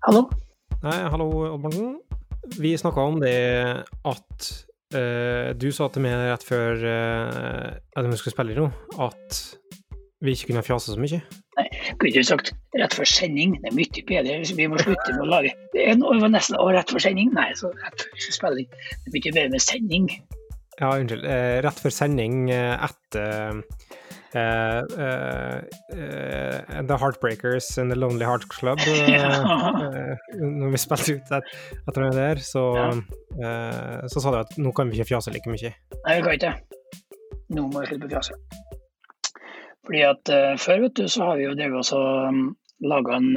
Hallo? Nei, hallo, Odd Morten. Vi snakka om det at uh, du sa til meg rett før uh, at vi skulle spille noe, at vi ikke kunne fjase så mye. Nei, kunne ikke sagt rett før sending. Det er mye bedre. Vi må slutte med å lage Det var nesten å, rett før sending. Nei, så rett før spilling. Det er mye bedre med sending. Ja, unnskyld. Uh, rett før sending etter Uh, uh, uh, The Heartbreakers and The Lonely Heart Club. når vi spilte ut etter det der, så, ja. så sa du at nå kan vi ikke fjase like mye. Nei, vi kan ikke Nå må vi slutte å fjase. Fordi at før, vet du, så har vi jo drevet oss og um, laga en,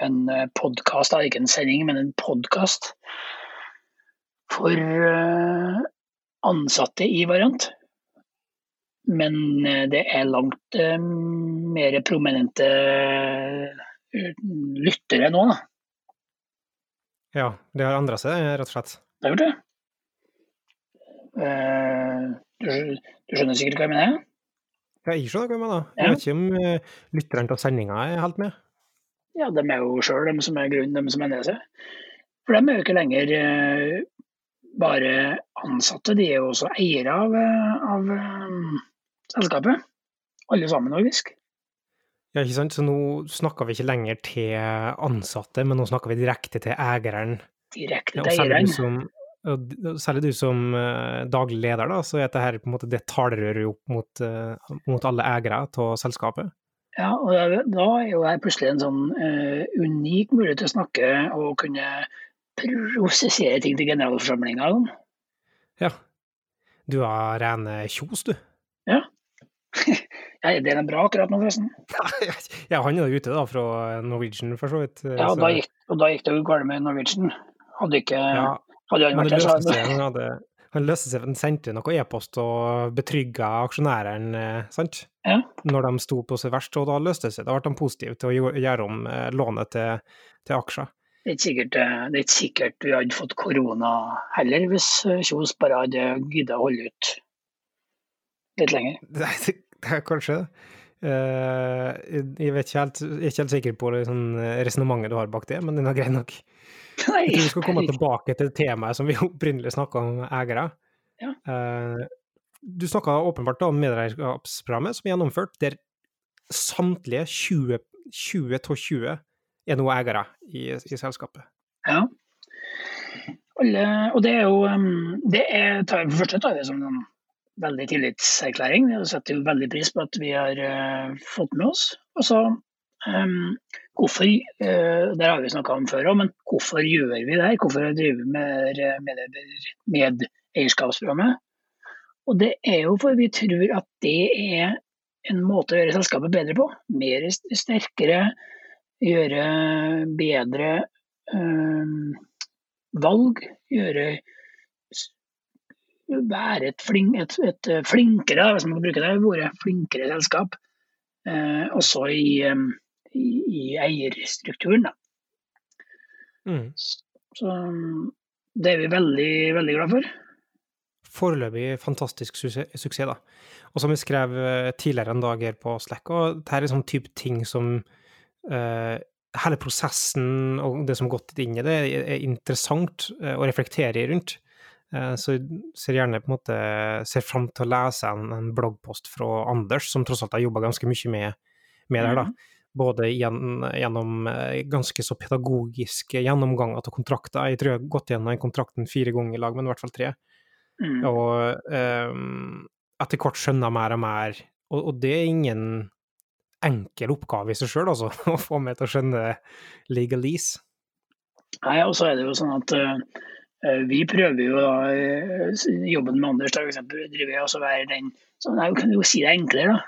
en podkast, ikke en sending, men en podkast for ansatte i Variant. Men eh, det er langt eh, mer prominente eh, lyttere nå, da. Ja, det har endra seg, rett og slett? Det har gjort det. Du, du, skjønner sikkert hva jeg mener? Ja, jeg skjønner hva jeg mener. Jeg vet ikke om lytterne til sendinga er helt med? Ja, de er jo sjøl de som er grunnen, de som endrer seg. For de er jo ikke lenger bare ansatte, de er jo også eiere av, av selskapet. Alle sammen, faktisk. Ja, ikke sant. Så nå snakker vi ikke lenger til ansatte, men nå snakker vi direkte til eieren. Direkte til eieren. Særlig du som uh, daglig leder, da, så er dette på en måte det talerøret opp mot, uh, mot alle eiere av selskapet. Ja, og da er jo jeg plutselig en sånn uh, unik mulighet til å snakke og kunne prosessere ting til generalforsamlinga. Ja. Du har rene kjos, du. Ja. Er den bra akkurat nå, forresten? ja, han er ute da, fra Norwegian, for så vidt. Ja, og da gikk, og da gikk det jo galt med Norwegian. Hadde ikke ja, hadde han vært der, så han hadde han løste seg, han sendte noe e-post og betrygga aksjonæren, eh, sant? Ja. Når de sto på sitt verst, og da løste det seg. Da ble de positive til å gjøre om eh, lånet til, til aksjer. Det er, ikke sikkert, eh, det er ikke sikkert vi hadde fått korona heller, hvis Kjos bare hadde giddet å holde ut litt lenger. Det, det, det er kanskje det. Uh, jeg, vet ikke helt, jeg er ikke helt sikker på det sånn, resonnementet du har bak det, men den er grei nok. Nei, jeg tror vi skal komme tilbake til temaet som vi opprinnelig snakka om eiere. Ja. Uh, du snakka åpenbart om medeierskapsprogrammet som er gjennomført, der samtlige 20, 20 av 20 er nå eiere i, i selskapet. Ja. Alle, og det er jo um, det er, tar, For første tar vi som en veldig tillitserklæring. Vi setter veldig pris på at vi har uh, fått med oss. Og så um, hvorfor uh, Der har vi snakka om før òg, men hvorfor gjør vi det her? Hvorfor driver vi med, med, med eierskapsprogrammet? Og det er jo for vi tror at det er en måte å gjøre selskapet bedre på. Mer sterkere, gjøre bedre um, valg. Gjøre være et, flink, et, et, flinkere, hvis man kan bruke det ordet, flinkere selskap. Eh, også i, i, i, eierstrukturen. Mm. Så det er vi veldig, veldig glad for. Foreløpig fantastisk suksess, da. Og som vi skrev eh, tidligere en dag her på Slack, og dette er sånn type ting som uh, Hele prosessen og det som har gått inn i det, er interessant uh, å reflektere rundt. Eh, så jeg ser gjerne på en måte ser fram til å lese en, en bloggpost fra Anders, som tross alt har jobba ganske mye med, med det. da. Mm. Både gjennom, gjennom eh, ganske så pedagogiske gjennomganger av kontrakter. Jeg tror jeg har gått gjennom den kontrakten fire ganger i lag, men i hvert fall tre. Mm. Og um, etter hvert skjønner mer og mer. Og, og, det er ingen enkel oppgave i seg sjøl, altså, å få meg til å skjønne legalese. Nei, og så er det jo sånn at uh vi prøver jo da, eh, jobben med Anders da, for eksempel, driver jeg også være den som jeg Kan jo si det enklere, da.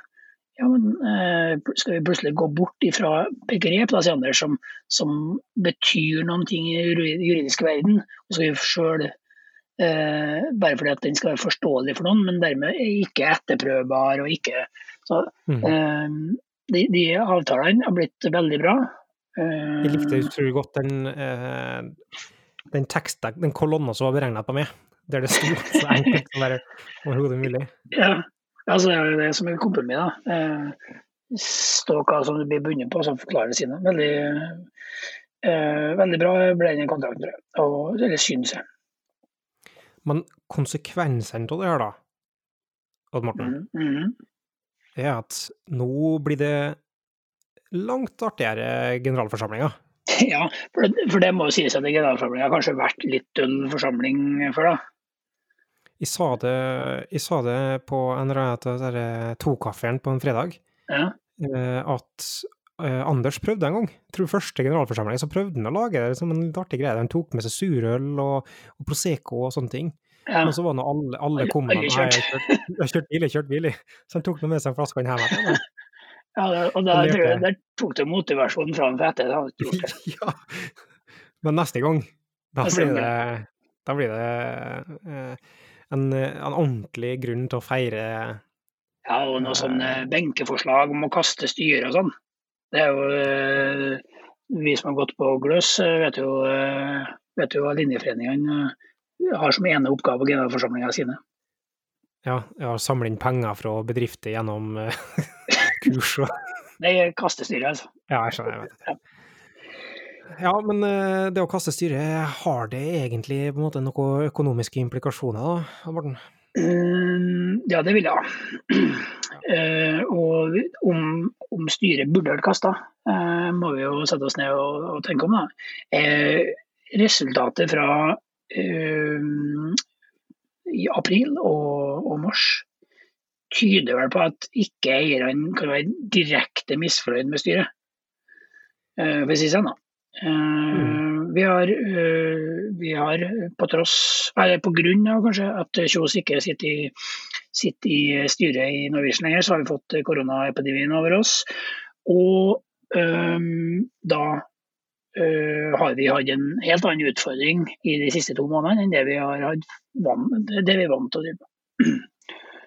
Ja, men eh, Skal vi plutselig gå bort ifra begrep da, sier Anders, som, som, betyr noen ting i den juridiske verden, og skal vi sjøl eh, Bare fordi at den skal være forståelig for noen, men dermed ikke etterprøvbar og ikke så, mm. eh, de, de, avtalene har blitt veldig bra. Eh, jeg likte utrolig godt den eh den teksten, den kolonna som var beregna på meg, der det sto så enkelt som bare overhodet mulig. Ja, altså det er jo det som er kompromiss, da. Eh, stå hva som du blir bundet på, som forklarer sine. Veldig Eh, veldig bra ble den kontrakten, tror jeg. Og, eller syns jeg. Men konsekvensene av det her, da, Odd Morten, Mm, mm. er at nå blir det langt artigere generalforsamlinger. Ja, for det, for det må jo sies at generalforsamlinga har kanskje vært litt en forsamling før, da. Jeg sa det, jeg sa det på en eller annen tokaffeen på en fredag, Ja. eh, at eh, Anders prøvde en gang. Jeg tror første generalforsamling så prøvde han å lage det som en litt artig greie. Han tok med seg surøl og, og Prosecco og sånne ting. ja. Men så var nå alle, alle kom med jeg har kjørt, bil, jeg har kjørt bil. Så han tok med seg en flaske han igjen. Ja og da, tror jeg, der tok det motivasjonen fra ham for etter. det ja. Men neste gang, da blir det, da blir det eh, en, en ordentlig grunn til å feire Ja, og noe sånn eh, benkeforslag om å kaste styret og sånn. Det er jo eh, Vi som har gått på Gløs, eh, vet jo, eh, vet jo hva linjeforeningene eh, har som ene oppgave generalforsamlinga sine. Ja, ja, samle inn penger fra bedrifter gjennom eh, kurs og Det er kastestyret, altså. Ja, jeg skjønner. Jeg vet det. Ja, men eh, det å kaste styret, har det egentlig på en måte noen økonomiske implikasjoner, da, Morten? Mm, ja, det vil jeg ha. Eh, og om, om styret burde vært kasta, eh, må vi jo sette oss ned og, og tenke om. da. Resultatet fra um, i april og, og mars tyder vel på at ikke eierne kan være direkte misfornøyd med styret. uh, for å si det sånn, da. Eh, vi, har, eh, vi har på tross, eller på grunn av kanskje at Kjos ikke sitter i, sitter i styret i Norwegian lenger, så har vi fått koronaepidemien over oss. Og um, da Uh, har vi hatt en helt annen utfordring i de siste to månedene enn det vi har hatt det vi er vant til å drive med.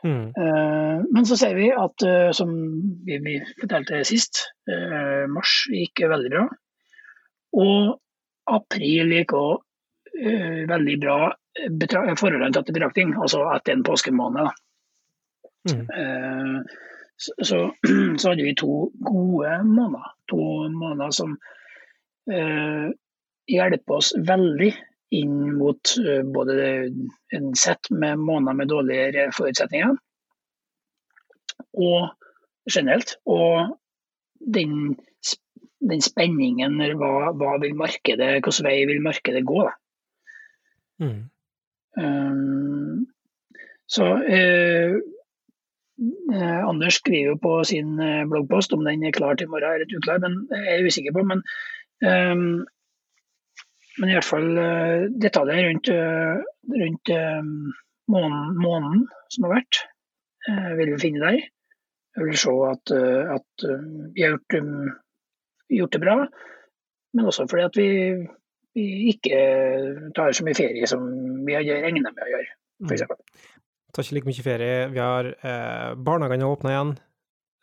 Mm. Eh, Men så ser vi at, eh, som vi, fortalte sist, eh, mars gikk veldig bra. Og april gikk òg veldig bra forholdene tatt betraktning, altså etter en påskemåned. Mm. Så, så, så hadde vi to gode måneder. To måneder som hjelper oss veldig inn mot eh, både en sett med måneder med dårligere forutsetninger, og generelt. Og den, den spenningen hva, hva vil markedet, hvilken vei vil markedet gå. Mm. Um, så eh, eh, Anders skriver jo på sin bloggpost, om den er klar til i morgen litt uklar, men jeg er usikker på. Men, um, men i hvert fall eh, detaljer rundt, eh, rundt månen, måneden, måneden som har vært, eh, vil vi finne der. Jeg vil se at, eh, at eh, vi har gjort, um, gjort det bra, men også fordi at vi, vi ikke tar så mye ferie som vi har regna med å gjøre. f.eks. Mm. Tar ikke like mye ferie. Vi har eh, Barnehagene åpna igjen, eh,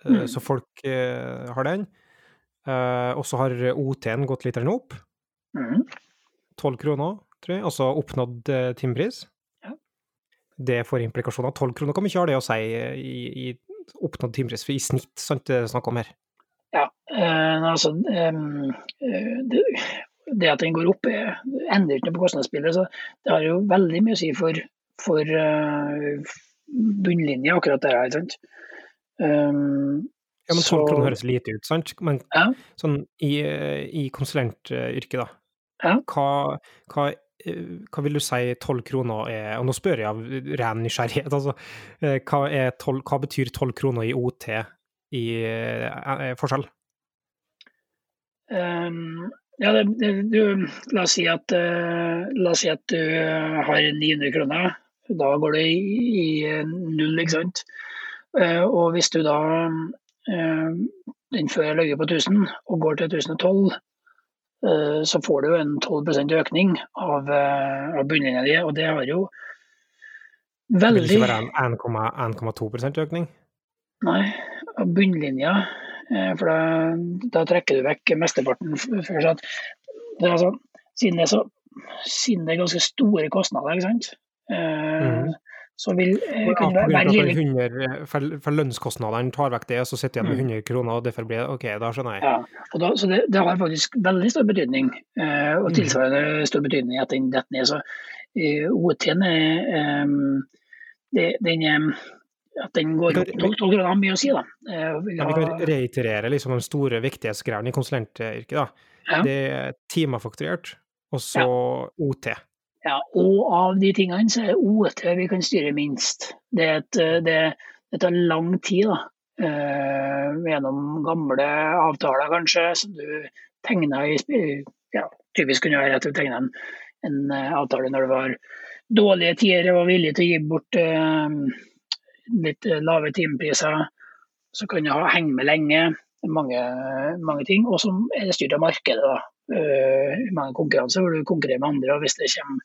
Mm. så folk eh, har den. Eh, og så har OT-en gått litt opp. Mhm. 12 kroner, tror jeg. Altså oppnådd eh, timepris. Ja. Det får implikasjoner. 12 kroner, kan vi ikke ha det å si eh, i, i oppnådd timepris? For i snitt, sant, det er snakk om her. Ja, eh, altså eh, det, det at den går opp, eh, endrer ikke noe på kostnadsbildet. Så det har jo veldig mye å si for, for bunnlinja, akkurat det her. Sant? Um, Ja, men 12 så- kroner høres lite ut, sant? Men Ja. sånn i, i konsulentyrket, da. Ja. Hva, hva, eh, hva vil du si 12 kroner er Og nå spør jeg av ren nysgjerrighet, altså. eh, Hva, er 12, hva betyr 12 kroner i OT i eh, forskjell? Um, ja, det, det, du, la, oss si at, uh, la oss si at du har 900 kroner. Da går det i, i null, ikke sant. Uh, og hvis du da uh, den før ligger på 1000 og går til 1012, eh, så får du en 12% økning av, eh, av bunnlinja di. Og det har jo Vil det veldig ikke være en 1,2 økning? Nei, av bunnlinja. eh, For da, da trekker du vekk mesteparten. f- f- For at det er altså, siden, det er så, siden det er ganske store kostnader, ikke sant? Eh, Så vil eh, Ja, kunne på være at 100, for, for lønnskostnadene tar vekk det, og så sitter igjen med 100 kroner, og derfor blir det OK, da skjønner jeg. Ja, og da, så det, det har faktisk veldig stor betydning, eh, og Mm. tilsvarende stor betydning at den detter ned. Så eh, OT-en er eh, det, den, eh, At den går opp Vi 12 12 kroner har mye å si, da. Eh, og Ja, vi kan reiterere liksom de store viktighetsgreiene i konsulentyrket. da. Ja. Det er timefakturert, og så OT. Ja, og av de tingene så er det OT vi kan styre minst. Det, et, eh, det, det tar lang tid, da. Eh, gjennom gamle avtaler, kanskje, som du tegna i ja, Typisk kunne være at du tegna en, en eh, avtale når det var dårlige tider og var villig til å gi bort eh, litt eh, lave timepriser. Så kan du henge med lenge. Mange, mange ting. Og som er styrt av markedet. da. Uh, mange konkurranser hvor du konkurrerer med andre. og Hvis det kommer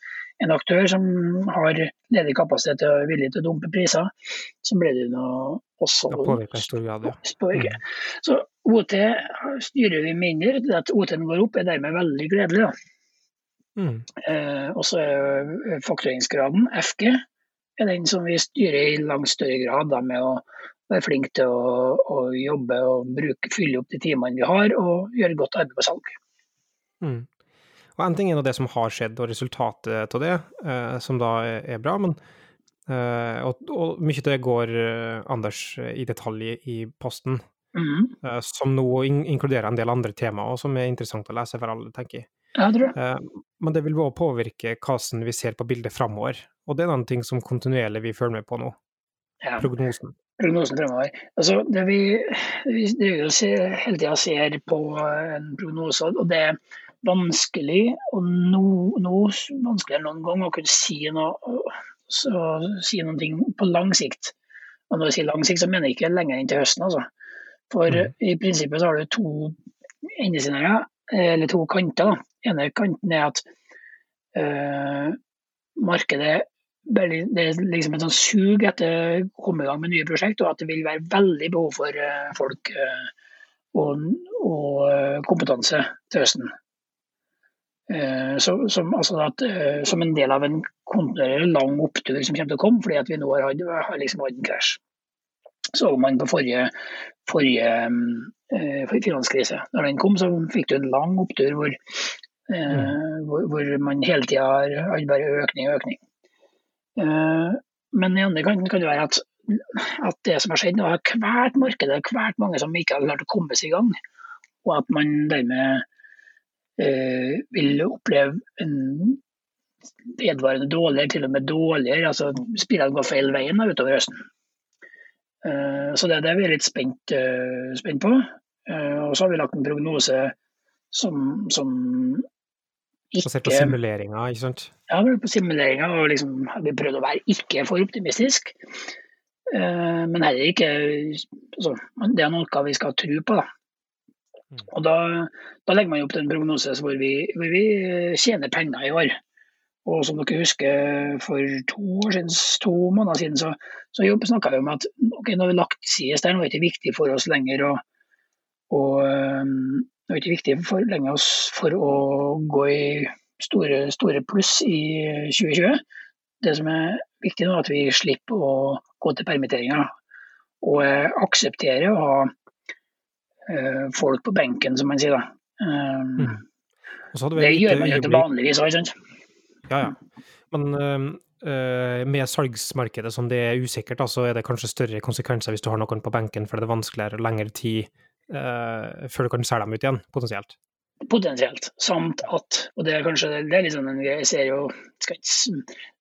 en aktør som har ledig kapasitet og er villig til å dumpe priser, så blir det noe også Da påvirker stor grad, ja. påvirke. Så OT styrer vi mindre. Det At OT-en går opp er dermed veldig gledelig. da. Mm. Eh, og så er faktureringsgraden, FG, er den som vi styrer i langt større grad da, med å være flink til å, å jobbe og bruke, fylle opp de timene vi har, og gjøre godt arbeid på salg. Mm. Og en ting er det som har skjedd, og resultatet av det, eh, som da er, bra, men eh, og, og mye av det går eh, Anders i detalj i, posten, mm. eh, som nå in inkluderer en del andre temaer, og som er interessant å lese for alle, tenker jeg. Ja, tror jeg. Eh, men det vil også påvirke hvordan vi ser på bildet framover, og det er noen ting som kontinuerlig vi følger med på nå. Ja. Prognosen. Prognosen fremover. Altså, det vi, vi driver og hele tida ser på en prognose, og det er vanskelig, og no, no vanskeligere enn noen gang, å kunne si, noe, så, si noen ting på lang sikt. Og når jeg sier lang sikt, så mener jeg ikke lenger enn til høsten. Altså. For mm. i prinsippet så har du to endescenarioer, eller to kanter. Da. ene kanten er at øh, markedet det er liksom et sånn sug etter å komme i gang med nye prosjekt, og at det vil være veldig behov for eh, folk eh, og, og kompetanse til høsten. Eh, så, som, altså at, eh, som en del av en kontinuerlig lang opptur som kommer til å komme, fordi at vi nå har, har liksom hatt en krasj. Så man på forrige, forrige eh, finanskrise. Når den kom, så fikk du en lang opptur hvor, eh, hvor, hvor man hele tida har bare økning og økning. Eh, Men i andre kanten kan det være at, at det som har skjedd nå, har hvert marked har hvert mange som ikke har klart å komme seg i gang. Og at man dermed vil oppleve en vedvarende dårligere, til og med dårligere. altså Spillene går feil veien utover høsten. Eh, så det er vi litt spent, eh, spent på. Eh, og så har vi lagt en prognose som, som Basert på ikke simuleringer, ikke sant? ja, på simuleringer og liksom har vi prøvd å være ikke for optimistisk. Eh, men heller ikke altså, Det er noe vi skal tro på. Da. Mm. Og da, da legger man opp til en prognose hvor vi, hvor vi tjener penger i år. Og som dere husker, for to år siden, to måneder siden så, så snakka vi om at ok, nå har vi lagt til der, det er det ikke viktig for oss lenger å, å um, det er ikke viktig for, lenger oss for å gå i store, store pluss i 2020. Det som er viktig nå, er at vi slipper å gå til permitteringer. Og aksepterer akseptere å ha eh, folk på benken, som man sier. Um, Mm. Det gjør man jo til vanligvis òg, ikke sant. Ja, ja. Men øh, med salgsmarkedet som det er usikkert, så er det kanskje større konsekvenser hvis du har noen på benken, for det er vanskeligere og lengre tid før du kan selge dem ut igjen, potensielt. Potensielt. Samt at, og det er kanskje det er sånn en greie, jeg ser jo, ikke,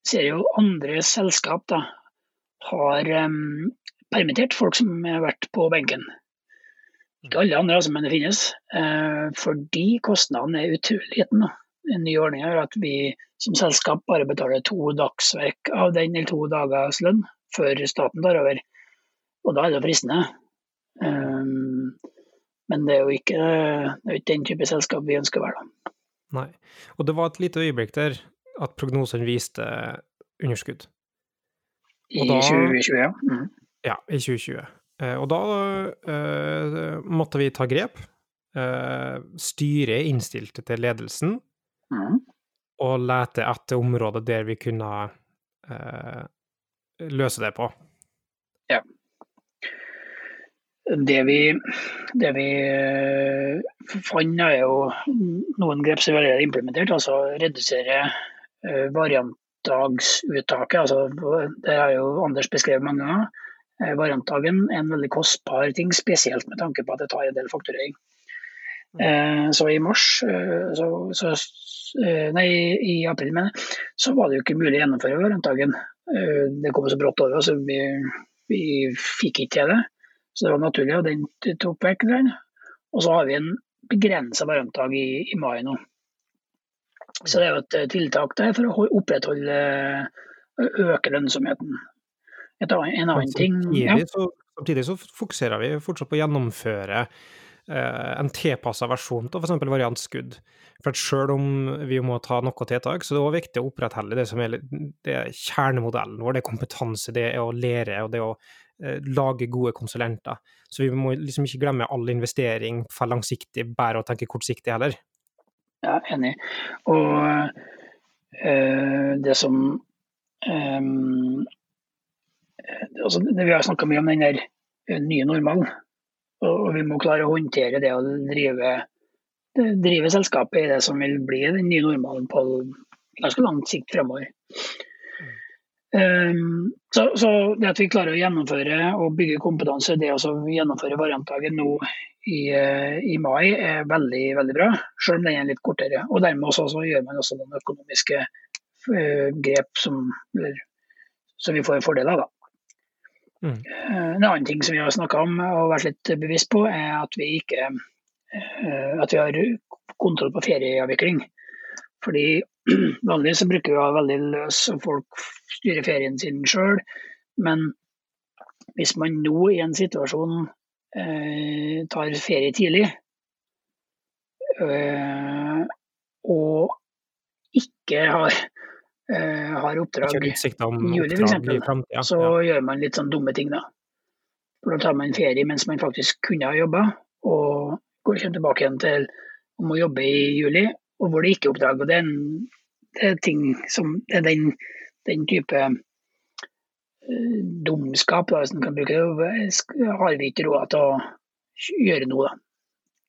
ser jo andre selskap da, har um, permittert folk som har vært på benken. Ikke alle andre, altså, men det finnes. Eh, fordi kostnaden er utrolig liten. da. En ny ordning er at vi som selskap bare betaler to dagsverk av den, eller to dagers lønn, før staten tar over. Og da er det fristende. Um, men det er jo ikke, det er ikke den type selskap vi ønsker å være. da. Nei. Og det var et lite øyeblikk der at prognosen viste underskudd. I da- 2020, ja. Mm. Ja, i 2020. Eh, og da uh, måtte vi ta grep. Uh, styret innstilte til ledelsen Mm. og lete etter områder der vi kunne uh, løse det på? Ja. Det vi, det vi eh, fant, er jo noen grep som har implementert. Altså redusere variantdagsuttaket. Altså, det har jo Anders beskrevet mange ganger. Uh, variantdagen er en veldig kostbar ting, spesielt med tanke på at det tar en del fakturering. Uh, så i mars, så, så, nei, i april, mener så var det jo ikke mulig å gjennomføre variantdagen. Det kom så brått over oss, så vi, vi fikk ikke til det. Så det var naturlig, og den tok vekk den. Og så har vi en begrensa variantdag i, i, mai nå. Så det er jo et eh, tiltak der for å opprettholde øke lønnsomheten. Et en annen ting ja. så, samtidig så fokuserer vi fortsatt på å gjennomføre eh, en tilpassa versjon av f.eks. variantskudd. For at selv om vi må ta noe tiltak, så det er det viktig å opprettholde det som er, det er kjernemodellen vår. Det er kompetanse, det er å lære og det å Eh, lage gode konsulenter. Så vi må liksom ikke glemme all investering for langsiktig, bare å tenke kortsiktig heller. Ja, enig. Og øh, det som øh, altså, Vi har snakka mye om den der nye normalen. Og, vi må klare å håndtere det å drive, drive selskapet i det som vil bli den nye normalen på ganske lang sikt fremover. Um, så, så, det at vi klarer å gjennomføre og bygge kompetanse, det å gjennomføre variantdagen nå i, uh, i, mai, er veldig veldig bra. Selv om den er litt kortere. Og dermed også, så gjør man også noen økonomiske uh, grep som, som, vi får en fordel av. Mm. Uh, en annen ting som vi har snakka om og vært litt bevisst på, er at vi ikke at vi har kontroll på ferieavvikling. Fordi Vanligvis bruker vi å ha veldig løs, og folk styrer ferien sin sjøl. Men hvis man nå i en situasjon eh, tar ferie tidlig, eh, og ikke har, eh, har oppdrag i juli f.eks., så ja. gjør man litt sånn dumme ting da. For Da tar man ferie mens man faktisk kunne ha jobba, og går tilbake igjen til om å jobbe i juli, og hvor det ikke er oppdrag. og Det er, en, det er ting som det er den, den type uh, dumskap, da, hvis man kan bruke det, har vi ikke råd til å gjøre noe. da.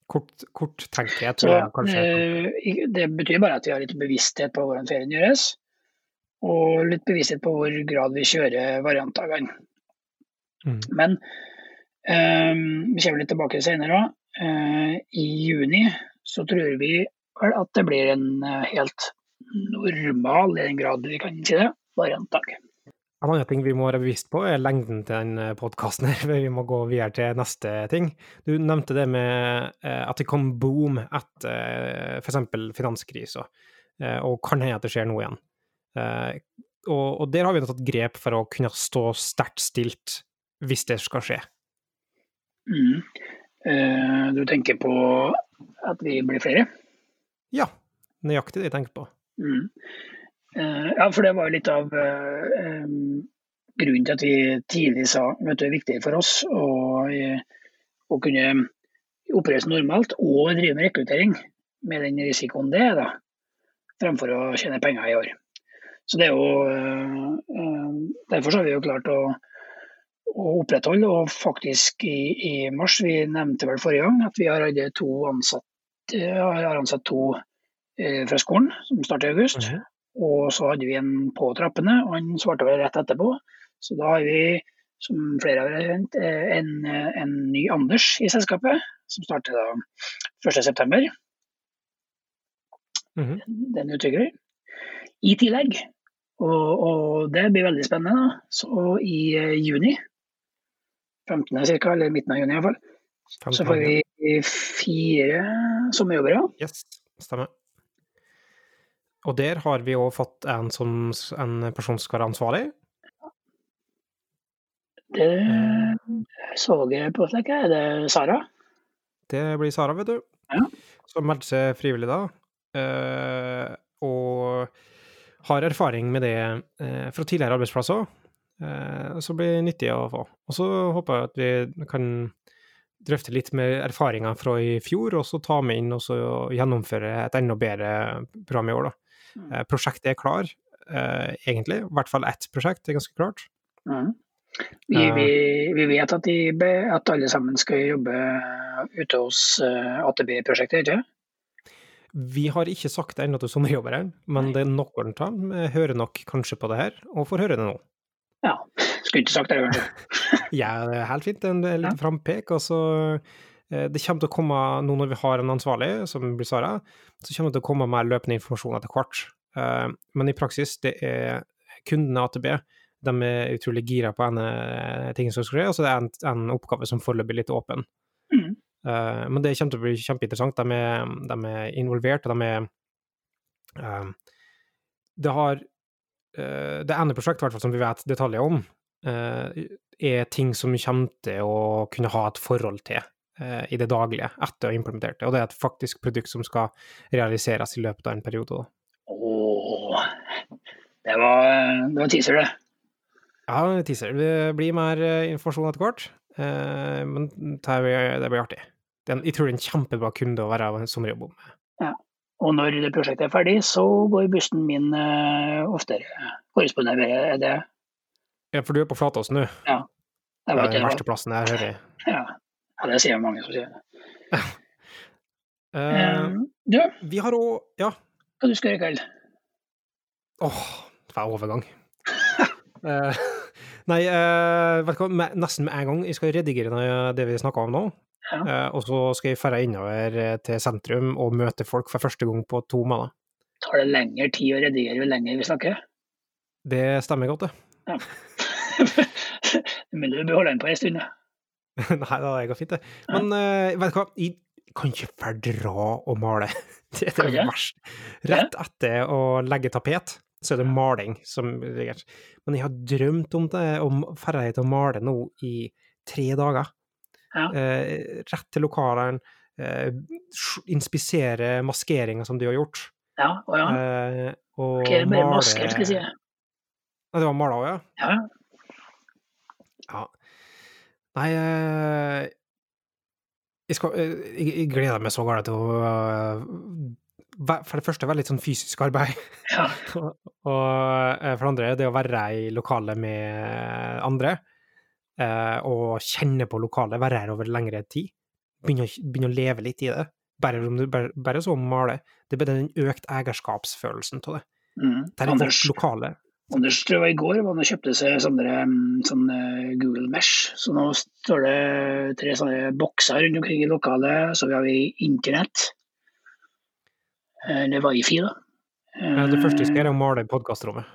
Kort, kort tenker jeg, tror jeg kanskje. Uh, det betyr bare at vi har litt bevissthet på hvordan ferien gjøres. Og litt bevissthet på hvor grad vi kjører variantdagene. Mm. Men um, vi kommer litt tilbake senere òg. Uh, I juni så tror vi vel at det blir en eh, helt normal, i den grad vi kan si det, variantdag. En annen ting vi må være bevisst på, er lengden til den podkasten. Vi må gå videre til neste ting. Du nevnte det med eh, at det kom boom etter eh, f.eks. finanskrisa, og kan hende at det skjer noe igjen. Og, der har vi tatt grep for å kunne stå sterkt stilt hvis det skal skje. Mm. Du tenker på at vi blir flere? Ja, nøyaktig det jeg tenker på. Mm. Eh, ja, for det var jo litt av um, grunnen til at vi tidlig sa at det er viktig for oss å, uh, å kunne opereres normalt og drive med rekruttering med den risikoen det er, da, fremfor å tjene penger i år. Så det er jo, Derfor har vi jo klart å, å opprettholde, og faktisk i, i, mars, vi nevnte vel forrige gang at vi har to ansatte har ansatt to eh, fra skolen, som starter i august. Mm -hmm. Og så hadde vi en på trappene, og han svarte vel rett etterpå. Så da har vi, som flere har kjent, eh, en, en, ny Anders i selskapet, som starter da 1.9. Mm -hmm. Den utvikler. I tillegg, og, og, det blir veldig spennende, da, så i uh, juni, 15. Cirka, eller midten av juni iallfall, så får vi fire sommerjobbere. Yes, stemmer. Og der har vi òg fått en, som, en person som skal være ansvarlig. Det så jeg på flekket. Er det Sara? Det blir Sara, vet du. Ja. Som meldte seg frivillig da. Eh, og har erfaring med det eh, fra tidligere arbeidsplasser. Eh, så blir det nyttig å få. Og så håper jeg at vi kan drøfte litt med erfaringer fra i fjor, og så ta med inn og gjennomføre et enda bedre program i år. Da. Mm. Eh, prosjektet er klar, eh, egentlig. I hvert fall ett prosjekt er ganske klart. Mm. Vi, Eh. vi, vi vet at, de, at alle sammen skal jobbe ute hos eh, AtB-prosjektet, ikke sant? Vi har ikke sagt det ennå til sommerjobberen, men det er noen av dem eh, hører nok kanskje på det her, og får høre det nå. Ja. Skulle ikke sagt det, kanskje. Ja, det er helt fint. En en liten frampek. Og så eh, Det kommer til å komme, nå når vi har en ansvarlig, som blir Sara, så kommer det til å komme mer løpende informasjon etter hvert. Eh, Men i praksis, det er kundene AtB. De er utrolig gira på en ting som skal skje, og så det er en, en oppgave som foreløpig er litt åpen. Eh, men det kommer til å bli kjempeinteressant. De er, de er involvert, og de er eh, Det har eh, Det ene prosjektet, i som vi vet detaljer om, eh, er ting som kommer til å kunne ha et forhold til i det daglige etter å ha implementert det. Og det er et faktisk produkt som skal realiseres i løpet av en periode. Åh, det var, det var teaser, det. Ja, teaser. Det blir mer informasjon etter hvert, men det blir artig. Er jeg tror det er en kjempebra kunde å være sommerjobb om. Og når det prosjektet er ferdig, så går bussen min uh, oftere. Korresponderer med det. Ja, for du er på Flatåsen nå. Det Det er den verste plassen jeg hører. ja. ja, det sier mange som sier det. Eh, du, vi har òg Ja. hva du skal gjøre i kveld? Åh, det var overgang. uh, nei, uh, med, nesten med en gang. Jeg skal redigere det vi snakka om nå. Ja. Eh, og så skal jeg dra innover eh, til sentrum og møte folk for første gang på to måneder. Tar det lengre tid å redigere jo lenger vi snakker? Det stemmer godt, det. Men du beholder den på en stund, da. Nei, det går fint, det. Men uh, vet du hva, jeg kan ikke fordra å male. Det er det verste. Rett etter å legge tapet, så er det maling som Men jeg har drømt om det, om ferdighet til å male nå i tre dager. Ja. Eh, rett til lokalene, eh, inspisere maskeringa som de har gjort. Ja, og ja. Eh, og okay, male- masker, skal jeg si. Ja, det var mala òg, ja? Ja, Ja. Nei eh, jeg, skal, eh, jeg, jeg gleder meg så galt til å eh, For det første være litt sånn fysisk arbeid. ja. og eh, for det andre det å være i lokalet med andre. Eh, og kjenne på lokalet, være her over lengre tid. Begynne å, begynne å leve litt i det. Bare, bare, bare så male. Det er den økt eierskapsfølelsen av det. Mm. Det er Anders, lokale. Anders tror jeg i går var han og kjøpte seg sånne, mm, sånne Google Mesh. Så nå står det tre sånne bokser rundt omkring i lokalet. Så vi har vi internett. Eh, Eller wifi, da. Ja, Det første vi skal gjøre, er å male podkastrommet.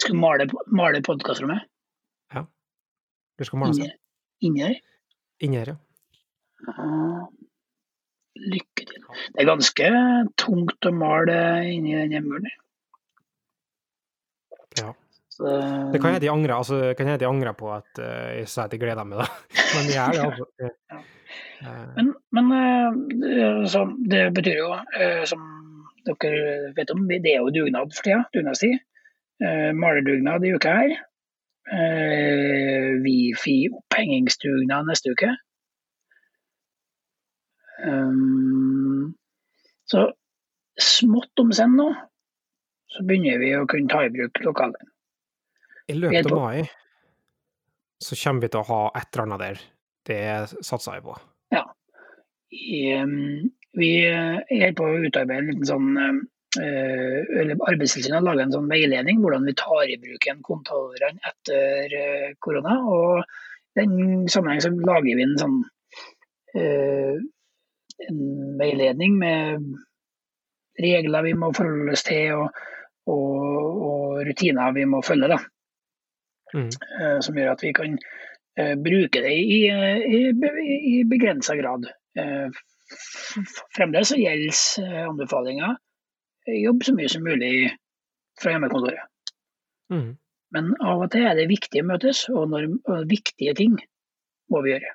Skal male, male podkastrommet Skal males inni, inni der. inni ja. Lykke til. Det er ganske tungt å male inni den hjemmuren. Ja. Så, Det kan hende de angrer, altså, kan hende de angrer på at uh, jeg sa at jeg gleder meg, da. Men jeg er det, altså. Ja. Men, men eh, så det betyr jo, eh, som dere vet om, det er jo dugnad for tida. Dugnadstid. Malerdugnad i uka her. Eh, Wifi-opphengingsdugnad neste uke. Um, så smått om senn nå, så begynner vi å kunne ta i bruk lokalet. I løpet av mai så kommer vi til å ha et eller annet der. Det satser jeg på. I, um, vi holder er på å utarbeide en liten sånn um, eller Arbeidstilsynet har laga en sånn veiledning hvordan vi tar i bruk igjen kontollerne etter eh, korona. og I den sammenheng så lager vi en sånn eh, en veiledning med regler vi må forholde oss til og, og, og rutiner vi må følge. da Mm. eh, som gjør at vi kan eh, bruke det i, i, i begrensa grad. Eh, Fremdeles så gjelder eh, anbefalinga eh, jobb så mye som mulig fra hjemmekontoret. Mm. Men av og til er det viktig å møtes, og, når, og viktige ting må vi gjøre.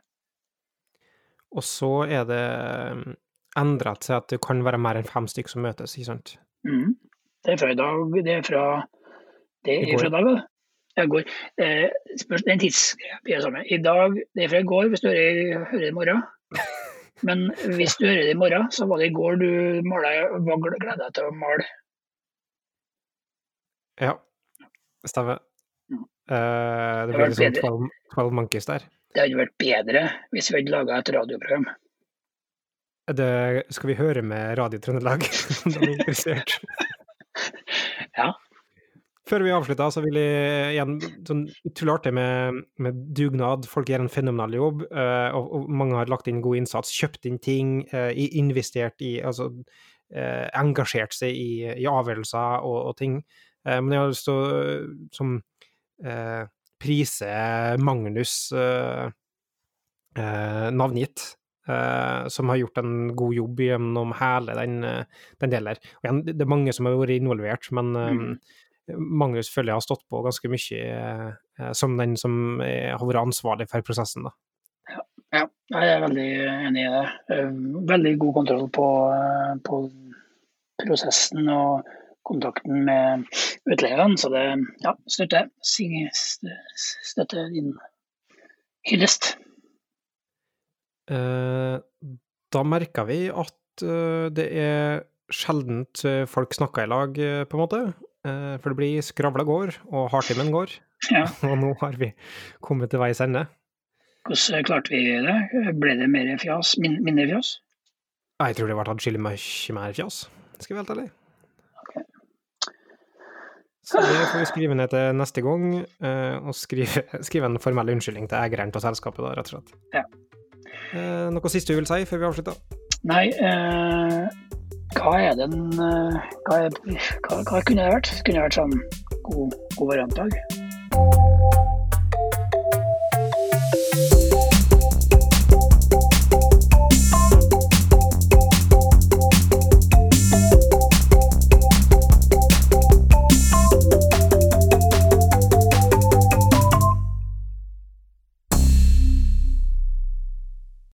Og så er det endra til at det kan være mer enn fem stykker som møtes, ikke sant? Mm. Det er fra i dag, det er fra det er fra i dag, da. Går. Eh, spørs, det er en tidsgreie. vi. I dag, det er fra i går hvis du hører, hører i morgen. Men hvis du hører det i morgen, så var det i går du gleda deg til å male. Ja, stemmer. Mm. Uh, det blir liksom 12, 12 Monkeys der. Det hadde vært bedre hvis vi hadde laga et radioprogram. Det, skal vi høre med Radio Trøndelag? De er interessert. Før vi avslutter, så vil jeg igjen sånn utrolig artig med, med, dugnad. Folk gjør en fenomenal jobb, uh, og, og, mange har lagt inn god innsats. Kjøpt inn ting, uh, investert i Altså uh, engasjert seg i, i avgjørelser og, og ting. men jeg har lyst til å som prise Magnus navngitt. som har gjort en god jobb gjennom hele den, den delen. Og igjen, det er mange som har vært involvert, men mm Magnus føler jeg har stått på ganske mye eh, som den som har vært ansvarlig for prosessen. da. Ja, ja, jeg er veldig enig i det. Eh, veldig god kontroll på, eh, på prosessen og kontakten med utleierne. Så det ja, støtter støtter din hyllest. Da merker vi at det er sjeldent folk snakker i lag, på en måte. Eh, for det blir skravla går, og hardtimen går. Ja. og nå har vi kommet til veis ende. Hvordan klarte vi det? Ble det mer fjas? Min, mindre fjas? Jeg tror det ble atskillig mye mer fjas, skal vi være helt ærlig. Så det får vi skrive ned til neste gang, eh, og skrive, skrive en formell unnskyldning til eieren av selskapet, da, rett og slett. Ja. Eh, noe siste du vil si før vi avslutter? Nei, eh, hva er den eh, hva, er, hva, hva, kunne det vært? Kunne det vært sånn god, god variantdag?